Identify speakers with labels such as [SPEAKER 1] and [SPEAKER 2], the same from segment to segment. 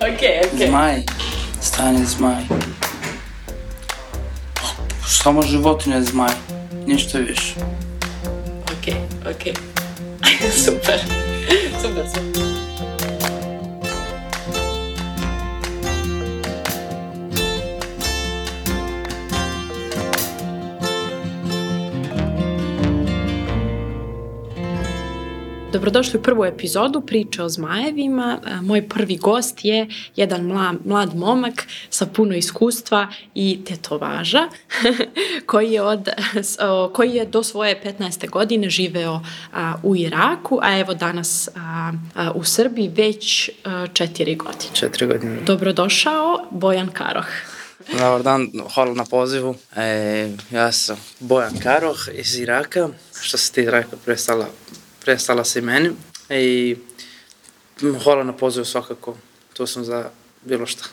[SPEAKER 1] Okej, okej.
[SPEAKER 2] Zmaj. Stani zmaj. Samo životinja je zmaj. Ništa više.
[SPEAKER 1] Okej, okej. Super. Super, super. Dobrodošli u prvu epizodu priče o zmajevima. E, Moj prvi gost je jedan mla, mlad momak sa puno iskustva i tetovaža koji je, od, koji je do svoje 15. godine živeo a, u Iraku, a evo danas a, a, u Srbiji već a, četiri godine.
[SPEAKER 2] Četiri godine.
[SPEAKER 1] Dobrodošao, Bojan Karoh.
[SPEAKER 2] Dobar dan, hvala na pozivu. E, ja sam Bojan Karoh iz Iraka, što se ti rekao, prestala, prestala si meni. I m, hvala na pozivu svakako, tu sam za bilo šta.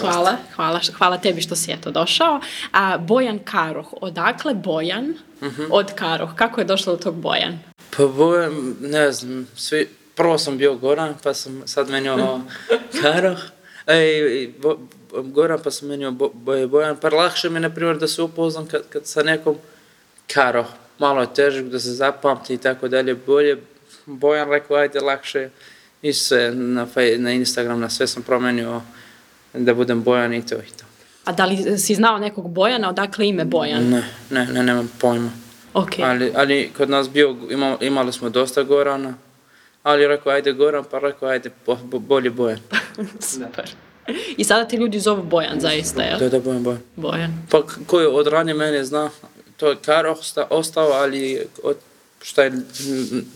[SPEAKER 1] Hvala, hvala, hvala tebi što si eto došao. A Bojan Karoh, odakle Bojan od Karoh? Kako je došlo do tog Bojan?
[SPEAKER 2] Pa Bojan, ne znam, svi, prvo sam bio Goran, pa sam sad menio Karoh. Ej, bo, Goran pa sam menio bo, bo, Bojan, pa lakše mi je, na primjer, da se upoznam kad, kad sa nekom Karoh. Malo je teže da se zapamti i tako dalje, bolje. Bojan rekao, ajde, lakše. I sve, na, na Instagram, na sve sam promenio da budem Bojan i to i to.
[SPEAKER 1] A da li si znao nekog Bojana, odakle ime Bojan?
[SPEAKER 2] Ne, ne, ne, nemam pojma.
[SPEAKER 1] Ok,
[SPEAKER 2] Ali, ali kod nas bio, ima, imali smo dosta Gorana, ali rekao ajde Goran, pa rekao ajde bo, bo, bolje Bojan.
[SPEAKER 1] super. I sada ti ljudi zovu Bojan, zaista, jel?
[SPEAKER 2] Da, da, Bojan, Bojan.
[SPEAKER 1] Bojan.
[SPEAKER 2] Pa ko je od ranije mene zna, to je Kar osta, ostao, ali od, šta je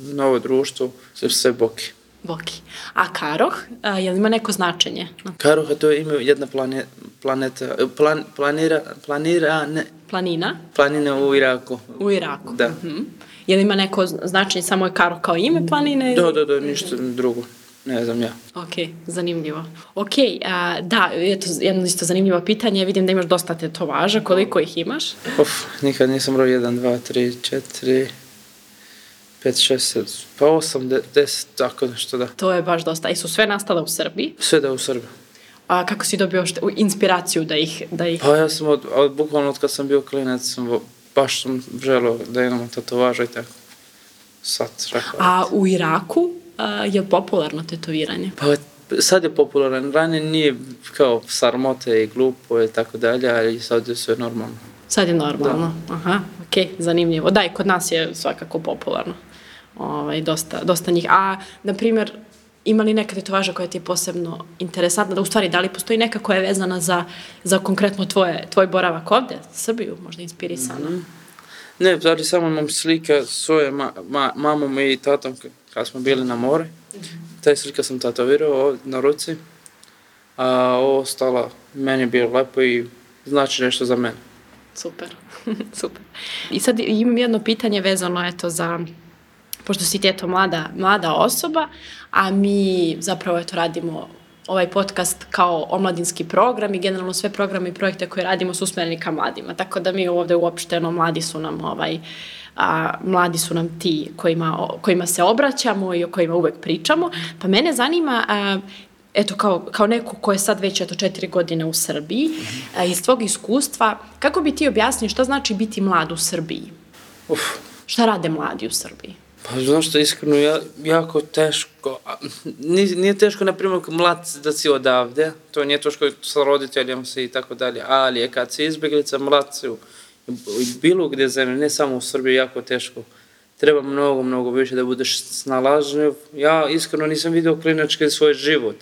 [SPEAKER 2] novo društvo, sve, sve Boki.
[SPEAKER 1] Boki. A Karoh, a, jel ima neko značenje?
[SPEAKER 2] Karoha to je ime jedna plane, planeta, plan, planira, planira, ne,
[SPEAKER 1] Planina
[SPEAKER 2] planine u Iraku.
[SPEAKER 1] u Iraku.
[SPEAKER 2] Da.
[SPEAKER 1] Mhm. Jel ima neko značenje, samo je Karoh kao ime planine?
[SPEAKER 2] Da, da, da, ništa drugo. Ne znam ja.
[SPEAKER 1] Ok, zanimljivo. Ok, a, da, eto, jedno isto zanimljivo pitanje, vidim da imaš dosta tetovaža, koliko ih imaš?
[SPEAKER 2] Uf, nikad nisam broj 1, 2, 3, 4, 5, 6, 7, pa 8, 10, tako nešto da.
[SPEAKER 1] To je baš dosta. I su sve nastale u Srbiji.
[SPEAKER 2] Sve da u Srbiji.
[SPEAKER 1] A kako si dobio šte, u- inspiraciju da ih... Da ih...
[SPEAKER 2] Pa ja sam od, od bukvalno od kad sam bio klinac, sam, baš sam želeo da imam tatovaža i tako. Sad, rekao.
[SPEAKER 1] A u Iraku a, je popularno tetoviranje?
[SPEAKER 2] Pa sad je popularan, ranije nije kao sarmote i glupo i tako dalje, ali sad je sve normalno.
[SPEAKER 1] Sad je normalno. Aha, ok, zanimljivo. Da, i kod nas je svakako popularno. Ovaj, dosta, dosta njih. A, na primjer, ima li neka tetovaža koja ti je posebno interesantna? Da, u stvari, da li postoji neka koja je vezana za, za konkretno tvoje, tvoj boravak ovde, Srbiju, možda inspirisana?
[SPEAKER 2] Ne, ali samo imam slika svoje ma, ma, mamom i tatom kad smo bili na more. Taj slika sam tatovirao na ruci. A ovo ostalo meni je bilo lepo i znači nešto za mene.
[SPEAKER 1] Super, super. I sad imam jedno pitanje vezano eto za, pošto si ti eto mlada, mlada osoba, a mi zapravo eto radimo ovaj podcast kao omladinski program i generalno sve programe i projekte koje radimo su usmereni ka mladima. Tako da mi ovde uopšteno mladi su nam ovaj a, mladi su nam ti kojima, kojima se obraćamo i o kojima uvek pričamo. Pa mene zanima a, eto kao, kao neko ko je sad već eto četiri godine u Srbiji, a, iz tvog iskustva, kako bi ti objasnio šta znači biti mlad u Srbiji?
[SPEAKER 2] Uf,
[SPEAKER 1] Šta rade mladi u Srbiji?
[SPEAKER 2] Pa znaš što, iskreno, ja, jako teško. Nije, nije teško, na primjer, mlad da si odavde, to nije teško sa roditeljima se i tako dalje, ali je kad si izbjeglica, mlad si u, bilo gdje zemlje, ne samo u Srbiji, jako teško. Treba mnogo, mnogo više da budeš snalažljiv. Ja iskreno nisam vidio klinački svoj život.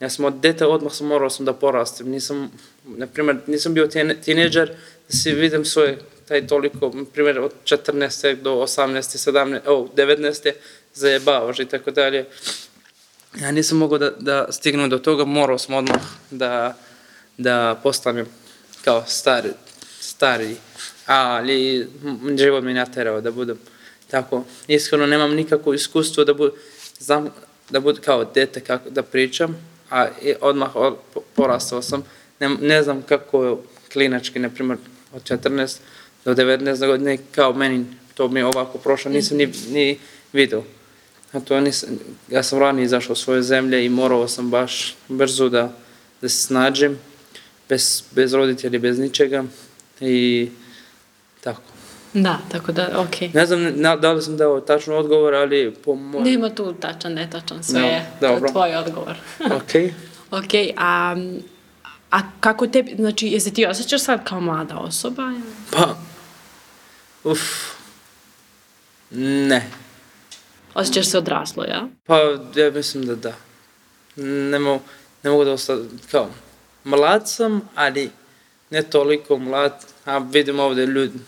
[SPEAKER 2] Ja sam od deta odmah sam morao sam da porastim. Nisam, na primjer, nisam bio tine, tineđer da si vidim svoje taj toliko, primjer, od 14. do 18. 17. o, 19. zajebavaš i tako dalje. Ja nisam mogao da, da stignem do toga, morao sam odmah da, da postanem kao stari, stari, ali život mi naterao da budem tako. Iskreno nemam nikakvo iskustvo da budem, znam da budem kao dete kako da pričam, a odmah od, po- porastao sam. Ne, ne znam kako klinački, na primjer, od 14 do 19 godine, kao meni to mi je ovako prošlo, nisam ni, ni vidio. A to nisam, ja sam ranije izašao u svoje zemlje i morao sam baš brzo da, da se snađem, bez, bez roditelja, bez ničega i tako.
[SPEAKER 1] Da, tako da, okej.
[SPEAKER 2] Ne znam na, da li sam dao tačan odgovor, ali po moj...
[SPEAKER 1] Nema tu tačan, netačan, sve
[SPEAKER 2] No,
[SPEAKER 1] je to je
[SPEAKER 2] dobro.
[SPEAKER 1] tvoj odgovor.
[SPEAKER 2] Ok.
[SPEAKER 1] ok, a, a kako tebi, znači, jesi ti osjećaš sad kao mlada osoba?
[SPEAKER 2] Pa, uf, ne.
[SPEAKER 1] Osjećaš se odraslo, ja?
[SPEAKER 2] Pa, ja mislim da da. Ne mogu, ne mogu da ostati, kao, mlad sam, ali ne toliko mlad, a vidim ovdje ljudi,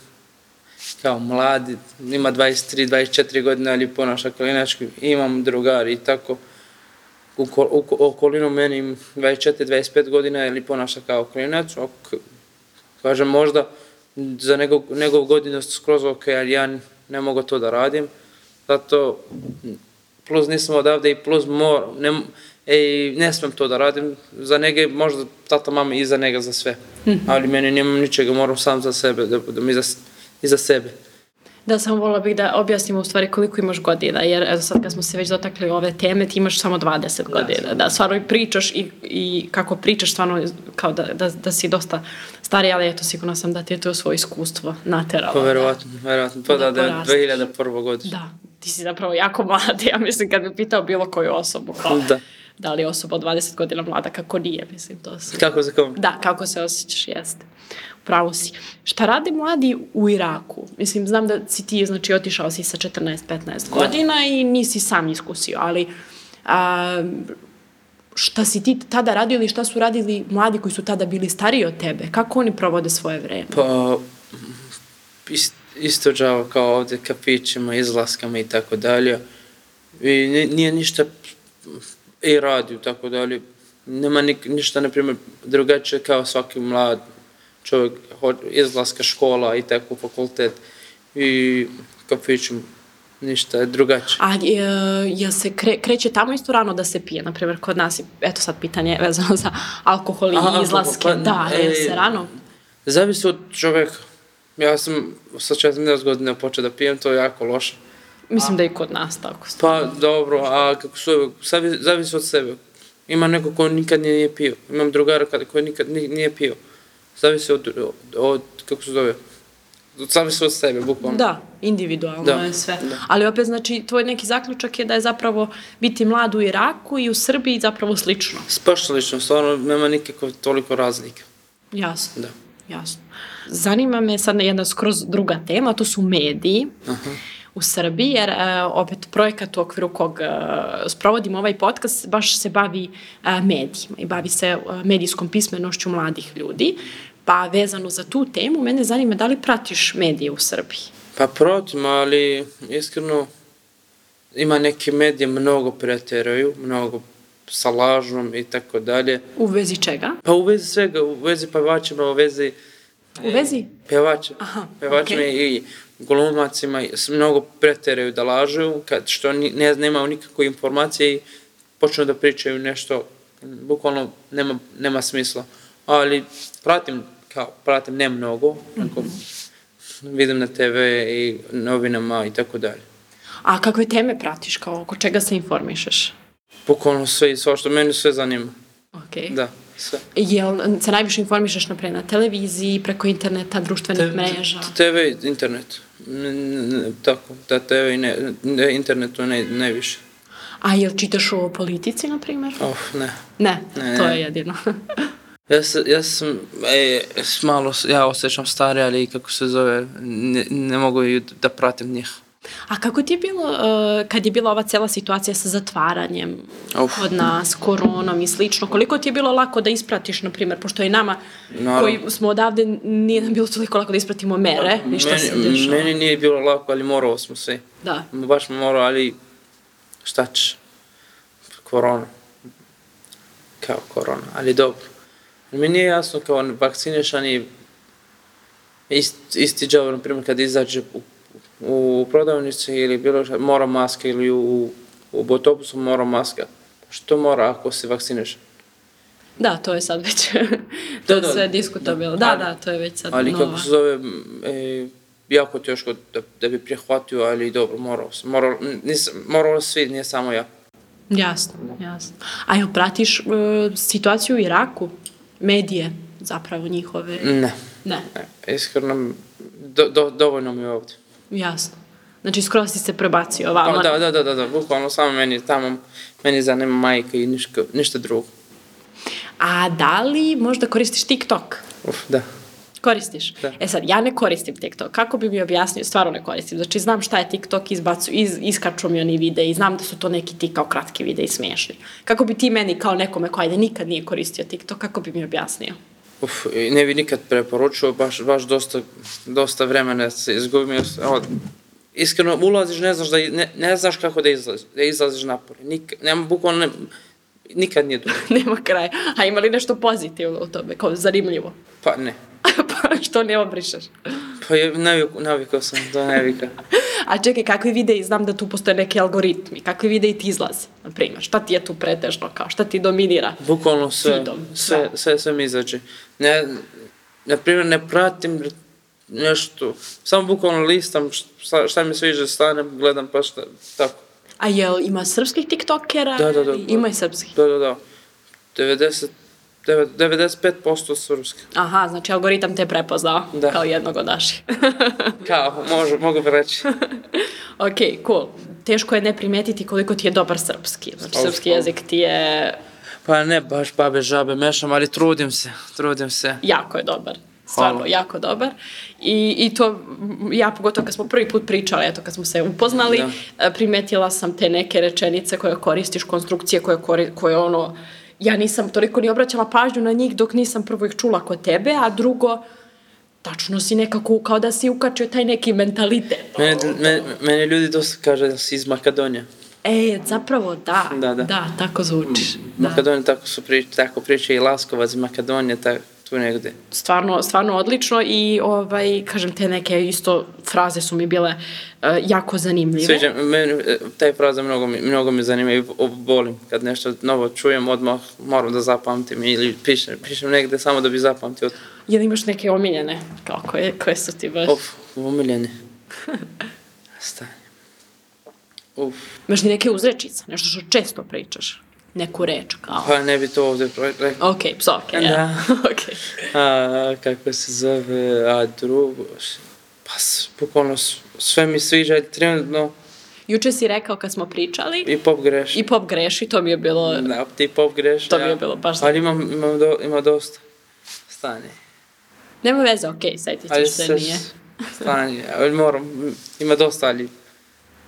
[SPEAKER 2] kao mladi, ima 23, 24 godine, ali ponaša klinački, imam drugari i tako, u, u, ko- okolinu meni im 24, 25 godina, ali ponaša kao klinac, ok, kažem možda za njegov, njegov godinu skroz ok, ali ja ne mogu to da radim, zato plus nisam odavde i plus mor, ne, ej, ne smem to da radim, za nege možda tata, mama i za njega za sve, ali meni nemam ničega, moram sam za sebe, da budem i za, i za sebe.
[SPEAKER 1] Da, samo volila bih da objasnimo u stvari koliko imaš godina, jer evo sad kad smo se već dotakli ove teme, ti imaš samo 20 godina, da stvarno i pričaš i, i kako pričaš stvarno kao da, da, da si dosta stariji, ali eto sigurno sam da ti je to svoje iskustvo nateralo.
[SPEAKER 2] Pa verovatno, verovatno, pa da,
[SPEAKER 1] Da
[SPEAKER 2] da,
[SPEAKER 1] porasteš.
[SPEAKER 2] 2001. godište.
[SPEAKER 1] Da, ti si zapravo jako mlad, ja mislim kad bi pitao bilo koju osobu, kao,
[SPEAKER 2] Da.
[SPEAKER 1] Da li je osoba od 20 godina mlada, kako nije, mislim, to se...
[SPEAKER 2] Kako se kao?
[SPEAKER 1] Da, kako se osjećaš, jeste. Pravo si. Šta rade mladi u Iraku? Mislim, znam da si ti, znači, otišao si sa 14-15 godina i nisi sam iskusio, ali a, šta si ti tada radio ili šta su radili mladi koji su tada bili stariji od tebe? Kako oni provode svoje vreme?
[SPEAKER 2] Pa, ist, isto džava kao ovdje kafićima, izlaskama i tako dalje. I ni- nije ništa i radio tako dalje. Nema nik, ništa, na primjer, drugačije kao svaki mlad čovjek, izlaska škola i tako fakultet i kafićima. Ništa je drugačije.
[SPEAKER 1] A e, jel se kre, kreće tamo isto rano da se pije? Naprimjer, kod nas, je, eto sad pitanje vezano za alkohol i
[SPEAKER 2] Aha,
[SPEAKER 1] izlaske.
[SPEAKER 2] pa-
[SPEAKER 1] da,
[SPEAKER 2] e,
[SPEAKER 1] se rano?
[SPEAKER 2] Zavisi od čovjeka. Ja sam sa 14 godina počeo da pijem, to je jako loše.
[SPEAKER 1] Mislim da i kod nas tako.
[SPEAKER 2] Pa dobro, a kako su, zavi- zavisi od sebe. Ima neko ko nikad nije pio. Imam drugara koji nikad ni- nije pio. Zavisi od, od, od kako se zove, zavisi od sebe, bukvalno.
[SPEAKER 1] Da, individualno
[SPEAKER 2] Da,
[SPEAKER 1] je sve.
[SPEAKER 2] da.
[SPEAKER 1] Ali opet, znači, tvoj neki zaključak je da je zapravo biti mlad u Iraku i u Srbiji zapravo slično.
[SPEAKER 2] Baš slično, stvarno nema nikakve toliko razlike.
[SPEAKER 1] Jasno.
[SPEAKER 2] Da.
[SPEAKER 1] Jasno. Zanima me sad jedna skroz druga tema, to su mediji u Srbiji, jer e, opet projekat u okviru kog e, sprovodimo ovaj podcast baš se bavi e, medijima i bavi se medijskom pismenošću mladih ljudi. Pa vezano za tu temu, mene zanima da li pratiš medije u Srbiji?
[SPEAKER 2] Pa protim, ali iskreno ima neke medije mnogo pretjeraju, mnogo sa lažnom i tako dalje.
[SPEAKER 1] U vezi čega?
[SPEAKER 2] Pa u vezi svega, u vezi pevačima, u vezi
[SPEAKER 1] U vezi?
[SPEAKER 2] pevača,
[SPEAKER 1] Aha,
[SPEAKER 2] pevačima
[SPEAKER 1] okej.
[SPEAKER 2] i glumacima mnogo preteraju da lažu, kad što ni, ne nemaju nikakve informacije i počnu da pričaju nešto, bukvalno nema, nema smisla. Ali pratim, kao, pratim ne mnogo, ako vidim na TV i novinama i tako dalje.
[SPEAKER 1] A kakve teme pratiš, kao oko čega se informišeš?
[SPEAKER 2] Bukvalno sve i svašta, meni sve zanima.
[SPEAKER 1] Okay.
[SPEAKER 2] Da, sve.
[SPEAKER 1] Jel se najviše informišeš napred na televiziji, preko interneta, društvenih mreža?
[SPEAKER 2] TV, internet. Tako, da TV i ne, ne, internetu ne, najviše.
[SPEAKER 1] A jel čitaš o politici, na primjer?
[SPEAKER 2] Of, ne.
[SPEAKER 1] Ne,
[SPEAKER 2] Ne,
[SPEAKER 1] to
[SPEAKER 2] ne.
[SPEAKER 1] je jedino.
[SPEAKER 2] Ja, sam, ja sam, e, malo, ja osjećam stari, ali kako se zove, ne, ne mogu da pratim njih.
[SPEAKER 1] A kako ti je bilo uh, kad je bila ova cela situacija sa zatvaranjem
[SPEAKER 2] Uf.
[SPEAKER 1] kod nas, koronom i slično? Koliko ti je bilo lako da ispratiš, na primjer, pošto i nama
[SPEAKER 2] Naravno.
[SPEAKER 1] koji smo odavde nije nam bilo toliko lako da ispratimo mere i šta se
[SPEAKER 2] meni,
[SPEAKER 1] dešava?
[SPEAKER 2] meni nije bilo lako, ali morao smo se.
[SPEAKER 1] Da.
[SPEAKER 2] Baš morao, ali šta ćeš? Korona. Kao korona, ali dobro. Mi nije jasno kao vakcinišani ist, isti džav, na primjer, kad izađe u, u prodavnici ili bilo šta, mora maska ili u, u autobusu mora maska. Što mora ako si vakcinišan?
[SPEAKER 1] Da, to je sad već to
[SPEAKER 2] Da,
[SPEAKER 1] je
[SPEAKER 2] da,
[SPEAKER 1] sve
[SPEAKER 2] da.
[SPEAKER 1] diskutabilno. Da,
[SPEAKER 2] Da.
[SPEAKER 1] da, to je već sad
[SPEAKER 2] Ali
[SPEAKER 1] nova.
[SPEAKER 2] kako se zove, e, jako teško da, da bi prihvatio, ali dobro, morao sam. Morao, nisam, morao svi, nije samo ja.
[SPEAKER 1] Jasno, jasno. A jel pratiš uh, situaciju u Iraku? Medije, zapravo njihove?
[SPEAKER 2] Ne,
[SPEAKER 1] Ne,
[SPEAKER 2] ne, iskreno, do, do, dovoljno mi je ovdje.
[SPEAKER 1] Jasno. Znači, skroz si se prebacio ovamo.
[SPEAKER 2] Pa, da, da, da, da, da, bukvalno samo meni tamo, meni zanima majka i ništa, ništa drugo.
[SPEAKER 1] A da li možda koristiš TikTok?
[SPEAKER 2] Uf, da.
[SPEAKER 1] Koristiš?
[SPEAKER 2] Da.
[SPEAKER 1] E sad, ja ne koristim TikTok. Kako bi mi objasnio? Stvarno ne koristim. Znači, znam šta je TikTok, izbacu, iz, iskaču mi oni videi, znam da su to neki ti kao kratki videi smiješni. Kako bi ti meni kao nekome ko ajde nikad nije koristio TikTok, kako bi mi objasnio?
[SPEAKER 2] Uf, ne bi nikad preporučio, baš, baš dosta, dosta vremena se izgubio. Evo, iskreno, ulaziš, ne znaš, da, ne, ne znaš kako da, izlaziš, da izlaziš napolje. Nik, nema, bukvalno, ne, nikad nije dobro.
[SPEAKER 1] Nema kraja. A ima li nešto pozitivno u tome, kao zanimljivo?
[SPEAKER 2] Pa ne.
[SPEAKER 1] pa što ne obrišeš?
[SPEAKER 2] Pa je, navikao, sam do nevika.
[SPEAKER 1] A čekaj, kakvi videi, znam da tu postoje neki algoritmi, kakvi videi ti izlaze, na primjer, šta ti je tu pretežno, kao, šta ti dominira?
[SPEAKER 2] Bukvalno sve,
[SPEAKER 1] Feedom,
[SPEAKER 2] sve,
[SPEAKER 1] sve.
[SPEAKER 2] sve, sve mi izađe. Ne, na primjer, ne pratim nešto, samo bukvalno listam šta, šta mi sviđa, stanem, gledam pa šta, tako.
[SPEAKER 1] A jel ima srpskih tiktokera?
[SPEAKER 2] Da, da, da.
[SPEAKER 1] Ima i srpskih.
[SPEAKER 2] Da, da, da. 90, 95% srpski.
[SPEAKER 1] Aha, znači algoritam te prepoznao
[SPEAKER 2] Da.
[SPEAKER 1] kao jednog od naših.
[SPEAKER 2] Kao, može, mogu bi reći.
[SPEAKER 1] ok, cool. Teško je ne primetiti koliko ti je dobar srpski. Znači,
[SPEAKER 2] Au,
[SPEAKER 1] srpski
[SPEAKER 2] au.
[SPEAKER 1] jezik ti je
[SPEAKER 2] Pa ne baš babe žabe mešam, ali trudim se, trudim se.
[SPEAKER 1] jako je dobar. Stvarno,
[SPEAKER 2] Hvala.
[SPEAKER 1] jako dobar. I, I to, ja pogotovo kad smo prvi put pričali, eto kad smo se upoznali,
[SPEAKER 2] Da.
[SPEAKER 1] primetila sam te neke rečenice koje koristiš, konstrukcije koje, koje ono, ja nisam toliko ni obraćala pažnju na njih dok nisam prvo ih čula kod tebe, a drugo, tačno si nekako, kao da si ukačio taj neki mentalitet.
[SPEAKER 2] Mene, mene, mene ljudi dosta kaže da si iz Makedonije.
[SPEAKER 1] E, zapravo da,
[SPEAKER 2] Da, da.
[SPEAKER 1] da tako zvučiš.
[SPEAKER 2] Makedonija tako su prič, tako priča i Laskovac, i Makedonija, tak, tu negde.
[SPEAKER 1] stvarno, stvarno odlično i ovaj, kažem, te neke isto fraze su mi bile e, jako zanimljive.
[SPEAKER 2] Sviđa, meni, e, taj fraza mnogo mi, mnogo mi zanima i volim. Kad nešto novo čujem, odmah moram da zapamtim ili pišem, pišem negde samo da bi zapamtio.
[SPEAKER 1] Jel imaš neke omiljene? Kao koje, koje su ti baš?
[SPEAKER 2] Uf, umiljeni. Stanje. Uf,
[SPEAKER 1] Imaš li neke uzrečice? Nešto što često pričaš? Neku reč kao?
[SPEAKER 2] pa ne bi to ovde rekao.
[SPEAKER 1] Ok, psovke, ja.
[SPEAKER 2] Da.
[SPEAKER 1] ok.
[SPEAKER 2] A, kako se zove, a drugo, pa bukvalno sve mi sviđa, trenutno
[SPEAKER 1] Juče si rekao kad smo pričali
[SPEAKER 2] i pop greš.
[SPEAKER 1] i pop greši, to mi je bilo...
[SPEAKER 2] Da, ti pop greš.
[SPEAKER 1] To mi je bilo baš
[SPEAKER 2] Ali imam, imam, do, ima dosta. Stanje.
[SPEAKER 1] Nema veze, ok, setit
[SPEAKER 2] Ali
[SPEAKER 1] ćeš se, nije.
[SPEAKER 2] stanje, ali moram, ima dosta, ali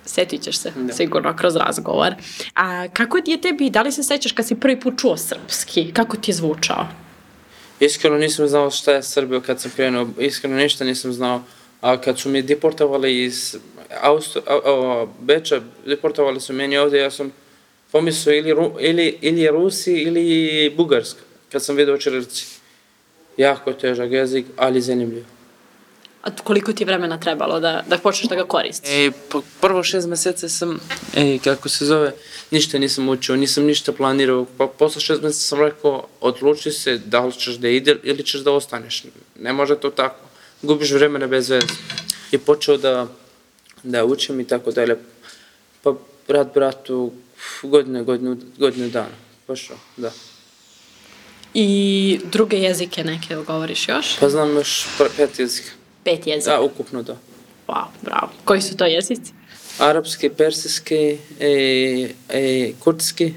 [SPEAKER 1] Setit ćeš se,
[SPEAKER 2] Da.
[SPEAKER 1] sigurno, kroz razgovor. A kako je tebi, da li se sećaš kad si prvi put čuo srpski? Kako ti je zvučao?
[SPEAKER 2] iskreno nisam znao šta je Srbija kad sam krenuo, iskreno ništa nisam znao. A kad su mi deportovali iz Austro, a, a, Beča, deportovali su meni ovde, ja sam pomislio ili, Ru, ili, ili Rusi ili Bugarska, kad sam vidio čirilici. Jako težak jezik, ali zanimljiv.
[SPEAKER 1] A koliko ti je vremena trebalo da, da počneš da ga koristiš?
[SPEAKER 2] E, po, prvo šest mesece sam, e, kako se zove, ništa nisam učio, nisam ništa planirao. Pa posle šest meseca sam rekao, odluči se da li ćeš da ide ili ćeš da ostaneš. Ne može to tako. Gubiš vremena bez veze. I počeo da, da učim i tako dalje. Pa brat bratu, godine, godinu, godinu dana. Pošao, da.
[SPEAKER 1] I druge jezike neke govoriš još?
[SPEAKER 2] Pa znam još pet jezika.
[SPEAKER 1] Pet jezika.
[SPEAKER 2] Da, ukupno da.
[SPEAKER 1] Wow, bravo. Koji su to jezici?
[SPEAKER 2] Arapski, persijski, e, e, kurdski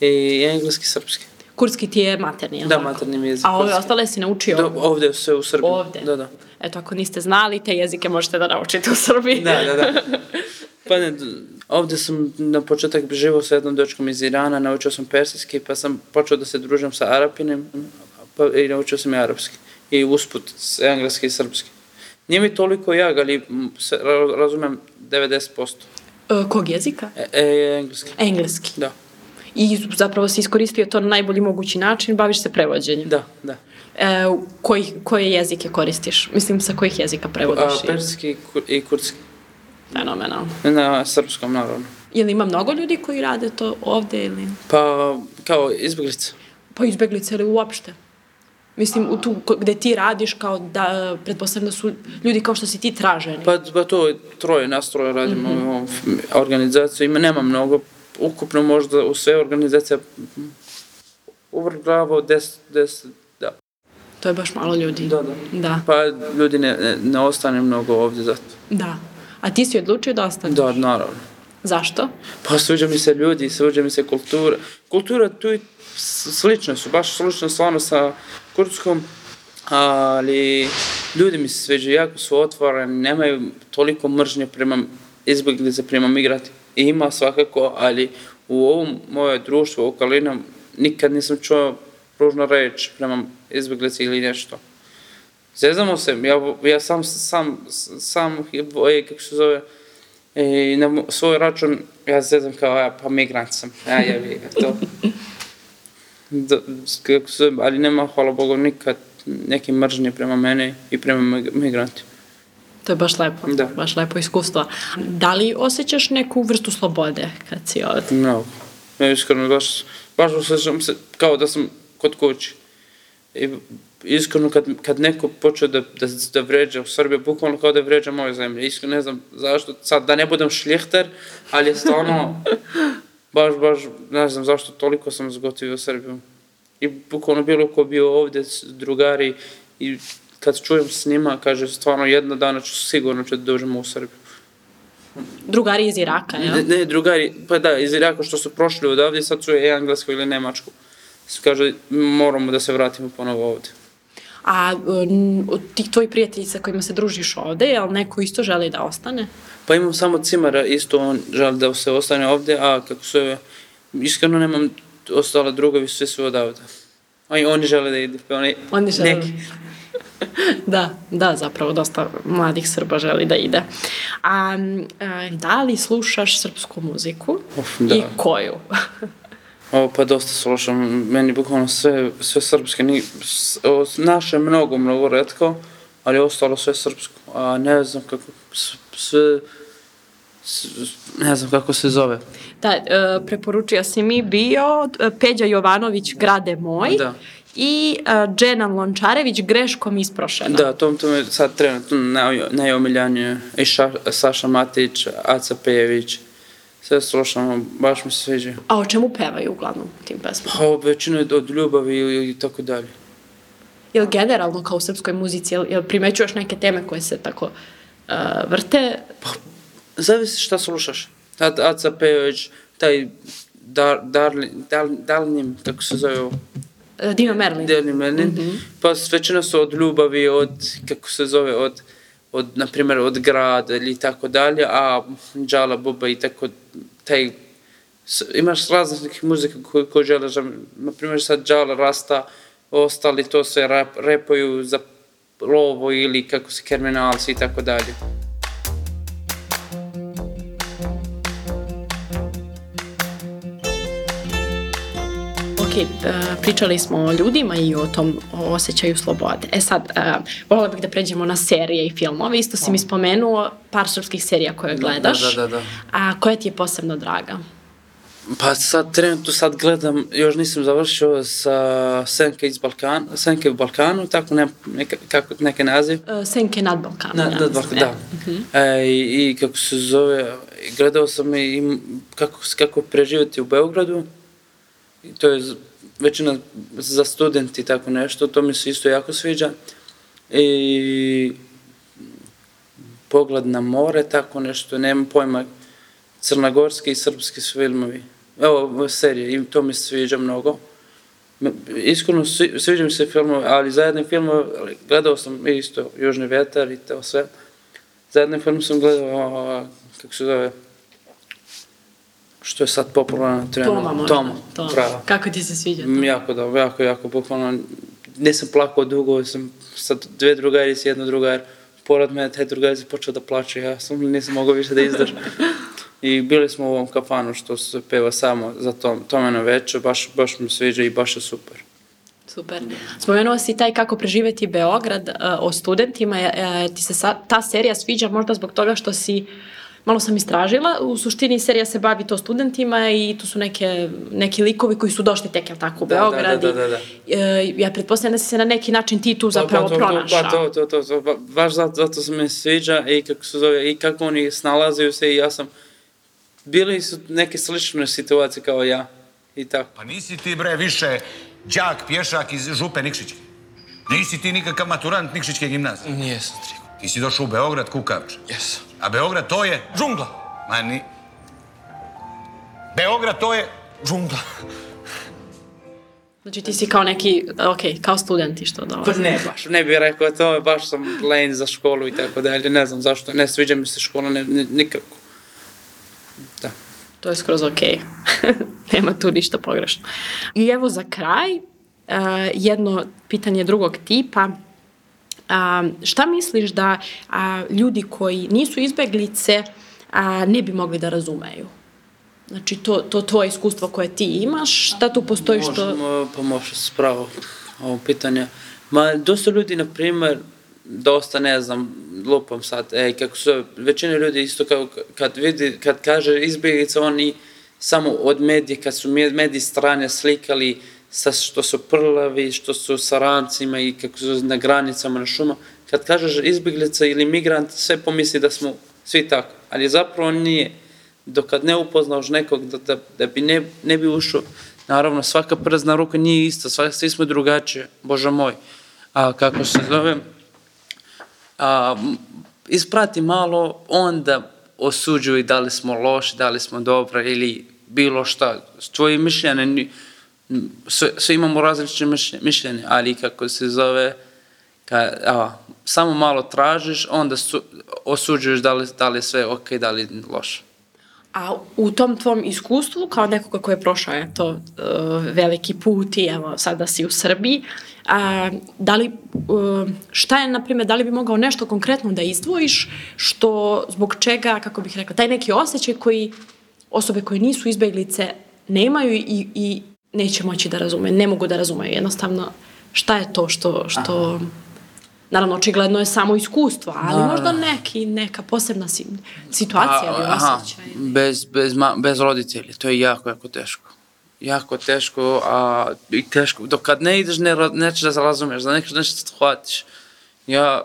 [SPEAKER 2] i engleski, srpski.
[SPEAKER 1] Kurski ti je materni, jel
[SPEAKER 2] Da, materni jezik.
[SPEAKER 1] A ove ostale si naučio?
[SPEAKER 2] Do, ovde sve u Srbiji.
[SPEAKER 1] Ovde?
[SPEAKER 2] Da, da.
[SPEAKER 1] Eto, ako niste znali, te jezike možete da naučite u Srbiji.
[SPEAKER 2] Da, da, da. Pa ne, ovde sam na početak živao sa jednom dečkom iz Irana, naučio sam persijski, pa sam počeo da se družim sa Arapinem, pa i naučio sam i arapski. I usput, engleski i srpski. Nije mi toliko jak, ali se, razumem 90%.
[SPEAKER 1] E, kog jezika?
[SPEAKER 2] E, e, engleski.
[SPEAKER 1] Engleski.
[SPEAKER 2] Da,
[SPEAKER 1] I zapravo si iskoristio to na najbolji mogući način, baviš se prevođenjem.
[SPEAKER 2] da, da.
[SPEAKER 1] E, koji, koje jezike koristiš? Mislim, sa kojih jezika
[SPEAKER 2] A,
[SPEAKER 1] prevodiš?
[SPEAKER 2] persijski i kur- i kurdski.
[SPEAKER 1] Fenomenalno.
[SPEAKER 2] Na srpskom, naravno.
[SPEAKER 1] Je li ima mnogo ljudi koji rade to ovde ili...
[SPEAKER 2] Pa, kao izbjeglica.
[SPEAKER 1] Pa izbeglice ili uopšte? Mislim, u tu, gde ti radiš, kao da, pretpostavljam da su ljudi kao što si ti traženi.
[SPEAKER 2] Pa, pa to je troje nas troje radimo mm -hmm. organizaciju. Ima, nema mnogo, ukupno možda u sve organizacije uvrglavao deset, deset, da.
[SPEAKER 1] To je baš malo ljudi.
[SPEAKER 2] Da, da.
[SPEAKER 1] Da,
[SPEAKER 2] Pa ljudi ne, ne, ne ostane mnogo ovdje zato.
[SPEAKER 1] da. A ti si odlučio da ostaneš?
[SPEAKER 2] Da, naravno.
[SPEAKER 1] Zašto?
[SPEAKER 2] Pa sviđa mi se ljudi, sviđa mi se kultura. Kultura tu i s- slične su, baš slično stvarno sa kurdskom, ali ljudi mi se sviđaju, jako su otvoreni, nemaju toliko mržnje prema izbjeglice, prema migrati. Ima svakako, ali u ovom moje društvo, okolina, nikad nisam čuo ružno reč prema izbjeglici ili nešto. Zezamo se, ja, ja sam, sam, sam, e, kako se zove, i na svoj račun ja zezam kao, ja, pa migrant sam, ja jebi ga, to. Da, kako se, ali nema, hvala Bogu, nikad neke mržnje prema mene i prema mig- migrantima.
[SPEAKER 1] To je baš lepo,
[SPEAKER 2] Da.
[SPEAKER 1] baš lepo iskustvo. Da li osjećaš neku vrstu slobode kad si ovdje?
[SPEAKER 2] Mnogo. Ja iskreno baš, baš osjećam se kao da sam kod kući. I iskreno kad, kad neko počne da, da, da vređa u Srbiji, bukvalno kao da vređa moju zemlju. Iskreno ne znam zašto, sad da ne budem šljihter, ali je stvarno, baš, baš, ne znam zašto toliko sam zgotivio Srbiju. I bukvalno bilo ko bio ovdje, s- drugari, i kad čujem s njima, kaže stvarno jedna dana ću sigurno ću da dođemo u Srbiju.
[SPEAKER 1] Drugari iz Iraka, jel?
[SPEAKER 2] Ne, ne, drugari, pa da, iz Iraka što su prošli odavde, sad su je Englesku ili Nemačku. Su kaže, moramo da se vratimo ponovo ovde.
[SPEAKER 1] A od tih tvojih prijatelji sa kojima se družiš ovde, jel neko isto želi da ostane?
[SPEAKER 2] Pa imam samo cimara, isto on želi da se ostane ovde, a kako se, iskreno nemam ostale drugovi, sve su odavde. A i oni žele da ide, pa oni,
[SPEAKER 1] Oni žele.
[SPEAKER 2] neki.
[SPEAKER 1] da, da, zapravo dosta mladih Srba želi da ide. A, a da li slušaš srpsku muziku?
[SPEAKER 2] Uf, da.
[SPEAKER 1] I koju?
[SPEAKER 2] Ovo pa dosta slušam, meni bukvalno sve, sve srpske, ni, o, naše mnogo, mnogo redko, ali ostalo sve srpsko. A ne znam kako, sve, ne znam kako se zove.
[SPEAKER 1] Da, e, preporučio si mi bio e, Peđa Jovanović, Grade moj.
[SPEAKER 2] Da.
[SPEAKER 1] I uh, Dženan Lončarević, greškom isprošena.
[SPEAKER 2] Da, to, to me sad trenutno naj, najomiljanije. I ša, Saša Matić, Aca Pejević, sve slušamo, baš mi se sviđa.
[SPEAKER 1] A o čemu pevaju uglavnom u tim pesmama?
[SPEAKER 2] Pa većina je od ljubavi i, i tako dalje.
[SPEAKER 1] Jel generalno kao u srpskoj muzici, jel, jel primećuješ neke teme koje se tako uh, vrte?
[SPEAKER 2] Zavisi šta slušaš. Tad Aca Pejević, taj dar, darli, dal, dalnim, kako se zove, ovo?
[SPEAKER 1] Uh, Dino Merlin.
[SPEAKER 2] Delni Merlin,
[SPEAKER 1] Mhm.
[SPEAKER 2] pa većina su od ljubavi, od, kako se zove, od, od, na primjer, od grada ili tako dalje, a Džala Buba i tako, taj, imaš različitih muzika koji, koji žele, za- na primjer sad Džala Rasta, ostali to se rap, repuju za lovo ili kako se kriminalci i tako dalje.
[SPEAKER 1] Pričali smo o ljudima i o tom o osjećaju slobode. E sad, uh, volila bih da pređemo na serije i filmove. Isto si mi spomenuo par srpskih serija koje gledaš.
[SPEAKER 2] Da, da, da.
[SPEAKER 1] A koja ti je posebno draga?
[SPEAKER 2] Pa sad trenutno sad gledam, još nisam završio sa Senke iz Balkana, Senke u Balkanu, tako ne, neka, kako, neke naziv.
[SPEAKER 1] Uh, Senke nad Balkanom.
[SPEAKER 2] Na,
[SPEAKER 1] ja
[SPEAKER 2] na
[SPEAKER 1] mislim,
[SPEAKER 2] Balkan,
[SPEAKER 1] e.
[SPEAKER 2] da. E, i, I kako se zove, gledao sam i i kako, kako preživjeti u Beogradu. I to je većina za studenti tako nešto, to mi se isto jako sviđa. I pogled na more, tako nešto, nemam pojma, crnogorski i srpski filmovi. Evo, serije, i to mi se sviđa mnogo. Iskreno, svi- sviđa mi se filmove, ali za jedne filmove gledao sam isto Južni vetar i to sve. Za jedne film sam gledao, kako se zove, što je sad popularno na trenu.
[SPEAKER 1] Toma možda.
[SPEAKER 2] Toma,
[SPEAKER 1] Toma.
[SPEAKER 2] bravo.
[SPEAKER 1] Kako ti se sviđa to?
[SPEAKER 2] Mm, Jako dobro, jako, jako, bukvalno. Nisam plakao dugo, sam sa dve drugarice, jedna drugar, pored mene, taj drugarice počeo da plače, ja sam nisam mogao više da izdržam. I bili smo u ovom kafanu što se peva samo za tom, tome na večer, baš, baš mi sviđa i baš je super.
[SPEAKER 1] Super. Spomenuo si taj kako preživeti Beograd uh, o studentima. Uh, ti se sa, ta serija sviđa možda zbog toga što si malo sam istražila, u suštini serija se bavi to studentima i tu su neke, neki likovi koji su došli tek, jel tako, u
[SPEAKER 2] Da, da,
[SPEAKER 1] Beograd.
[SPEAKER 2] da, da, da.
[SPEAKER 1] i, e, ja pretpostavljam da si se na neki način ti tu zapravo
[SPEAKER 2] Pa, pa, to,
[SPEAKER 1] pronašao.
[SPEAKER 2] Pa to, to, to, to, ba- baš zato, zato se mi sviđa i kako se zove, i kako oni snalaze se i ja sam, bili su neke slične situacije kao ja i tako.
[SPEAKER 3] Pa nisi ti bre više đak pješak iz župe Nikšićke. Nisi ti nikakav maturant Nikšićke gimnazije.
[SPEAKER 4] Nijesam, Trigo.
[SPEAKER 3] Ti si došao u Beograd kukavče.
[SPEAKER 4] Jesam.
[SPEAKER 3] A Beograd to je...
[SPEAKER 4] Džungla.
[SPEAKER 3] Ma ni... Beograd to je...
[SPEAKER 4] Džungla.
[SPEAKER 1] Znači ti si kao neki, ok, kao studenti što
[SPEAKER 2] Pa
[SPEAKER 1] dolaze.
[SPEAKER 2] ne baš, ne bih rekao to, baš sam len za školu i tako dalje, ne znam zašto, ne sviđa mi se škola, ne, ne, nikako. Da.
[SPEAKER 1] To je skroz ok. Nema tu ništa pogrešno. I evo za kraj, uh, jedno pitanje drugog tipa. A, šta misliš da a, ljudi koji nisu izbeglice a, ne bi mogli da razumeju? Znači, to, to tvoje iskustvo koje ti imaš, šta tu postoji što...
[SPEAKER 2] Možemo pomoći s pravo ovo pitanje. Ma, dosta ljudi, na primer, dosta, ne znam, lupam sad, ej, kako su, većina ljudi isto kao kad vidi, kad kaže izbjeglica, oni samo od medije, kad su me- mediji strane slikali sa što su prlavi, što su sa rancima i kako su na granicama, na šuma, kad kažeš izbjeglica ili migrant, sve pomisli da smo svi tako, ali zapravo nije. Dok kad ne upoznaš nekog da, da, da bi ne, ne bi ušao, naravno svaka prazna ruka nije ista, sva, svi smo drugačije, bože moj. A kako se zove, a, isprati malo, onda osuđuj da li smo loši, da li smo dobri ili bilo šta. Tvoje mišljenje, ni- m, sve, sve imamo različite mišljenje, ali kako se zove, ka, a, samo malo tražiš, onda su, osuđuješ da li, da li sve ok, da li loše.
[SPEAKER 1] A u tom tvom iskustvu, kao nekoga ko je prošao je to uh, veliki put i evo sada si u Srbiji, a, da li, uh, šta je, na primjer, da li bi mogao nešto konkretno da izdvojiš, što, zbog čega, kako bih rekla, taj neki osjećaj koji osobe koje nisu izbeglice nemaju i, i neće moći da razume, ne mogu da razumeju jednostavno šta je to što, što naravno očigledno je samo iskustvo, ali
[SPEAKER 2] Da,
[SPEAKER 1] možda
[SPEAKER 2] da.
[SPEAKER 1] neki, neka posebna si, situacija ili osjećaj.
[SPEAKER 2] bez, bez, ma, bez roditelja, to je jako, jako teško. Jako teško, a i teško, dok kad ne ideš, ne, nećeš da razumeš, da nećeš nešto shvatiš. Ja,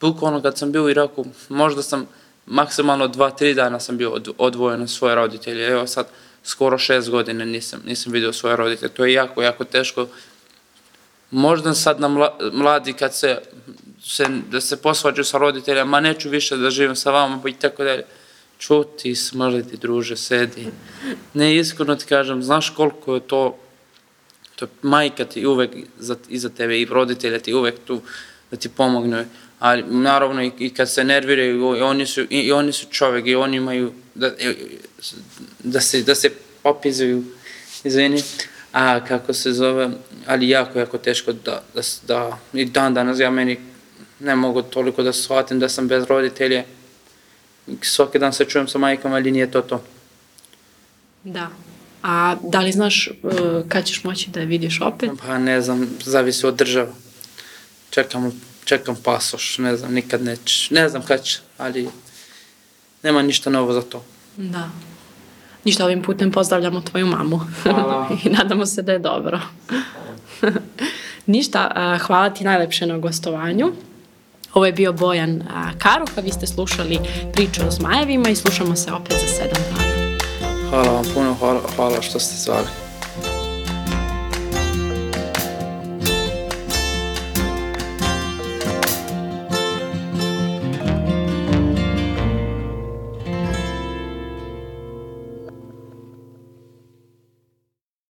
[SPEAKER 2] bukvalno kad sam bio u Iraku, možda sam maksimalno dva, tri dana sam bio od, odvojen od svoje roditelje. Evo sad, skoro šest godina nisam, nisam vidio svoje roditelje. To je jako, jako teško. Možda sad na mla, mladi kad se, se, da se posvađaju sa roditeljima, ma neću više da živim sa vama, i tako dalje. Čuti, smrdi, druže, sedi. Ne, iskreno ti kažem, znaš koliko je to, to majka ti uvek za, iza tebe i roditelja ti uvek tu da ti pomognu. Ali naravno i, i kad se nerviraju, i oni su, i, i oni su čovek i oni imaju da, da, se, da se popizuju, izvini, a kako se zove, ali jako, jako teško da, da, da i dan danas ja meni ne mogu toliko da shvatim da sam bez roditelja. Svaki dan se čujem sa majkom, ali nije to to.
[SPEAKER 1] Da. A da li znaš uh, kad ćeš moći da je vidiš opet?
[SPEAKER 2] Pa ne znam, zavisi od država. Čekam, čekam pasoš, ne znam, nikad neće. Ne znam kad će, ali nema ništa novo za to.
[SPEAKER 1] Da. Ništa, ovim putem pozdravljamo tvoju mamu.
[SPEAKER 2] Hvala.
[SPEAKER 1] I nadamo se da je dobro. Ništa, hvala ti najlepše na gostovanju. Ovo je bio Bojan Karuh, a vi ste slušali priču o zmajevima i slušamo se opet za sedam dana.
[SPEAKER 2] Hvala vam puno, hvala, hvala što ste zvali.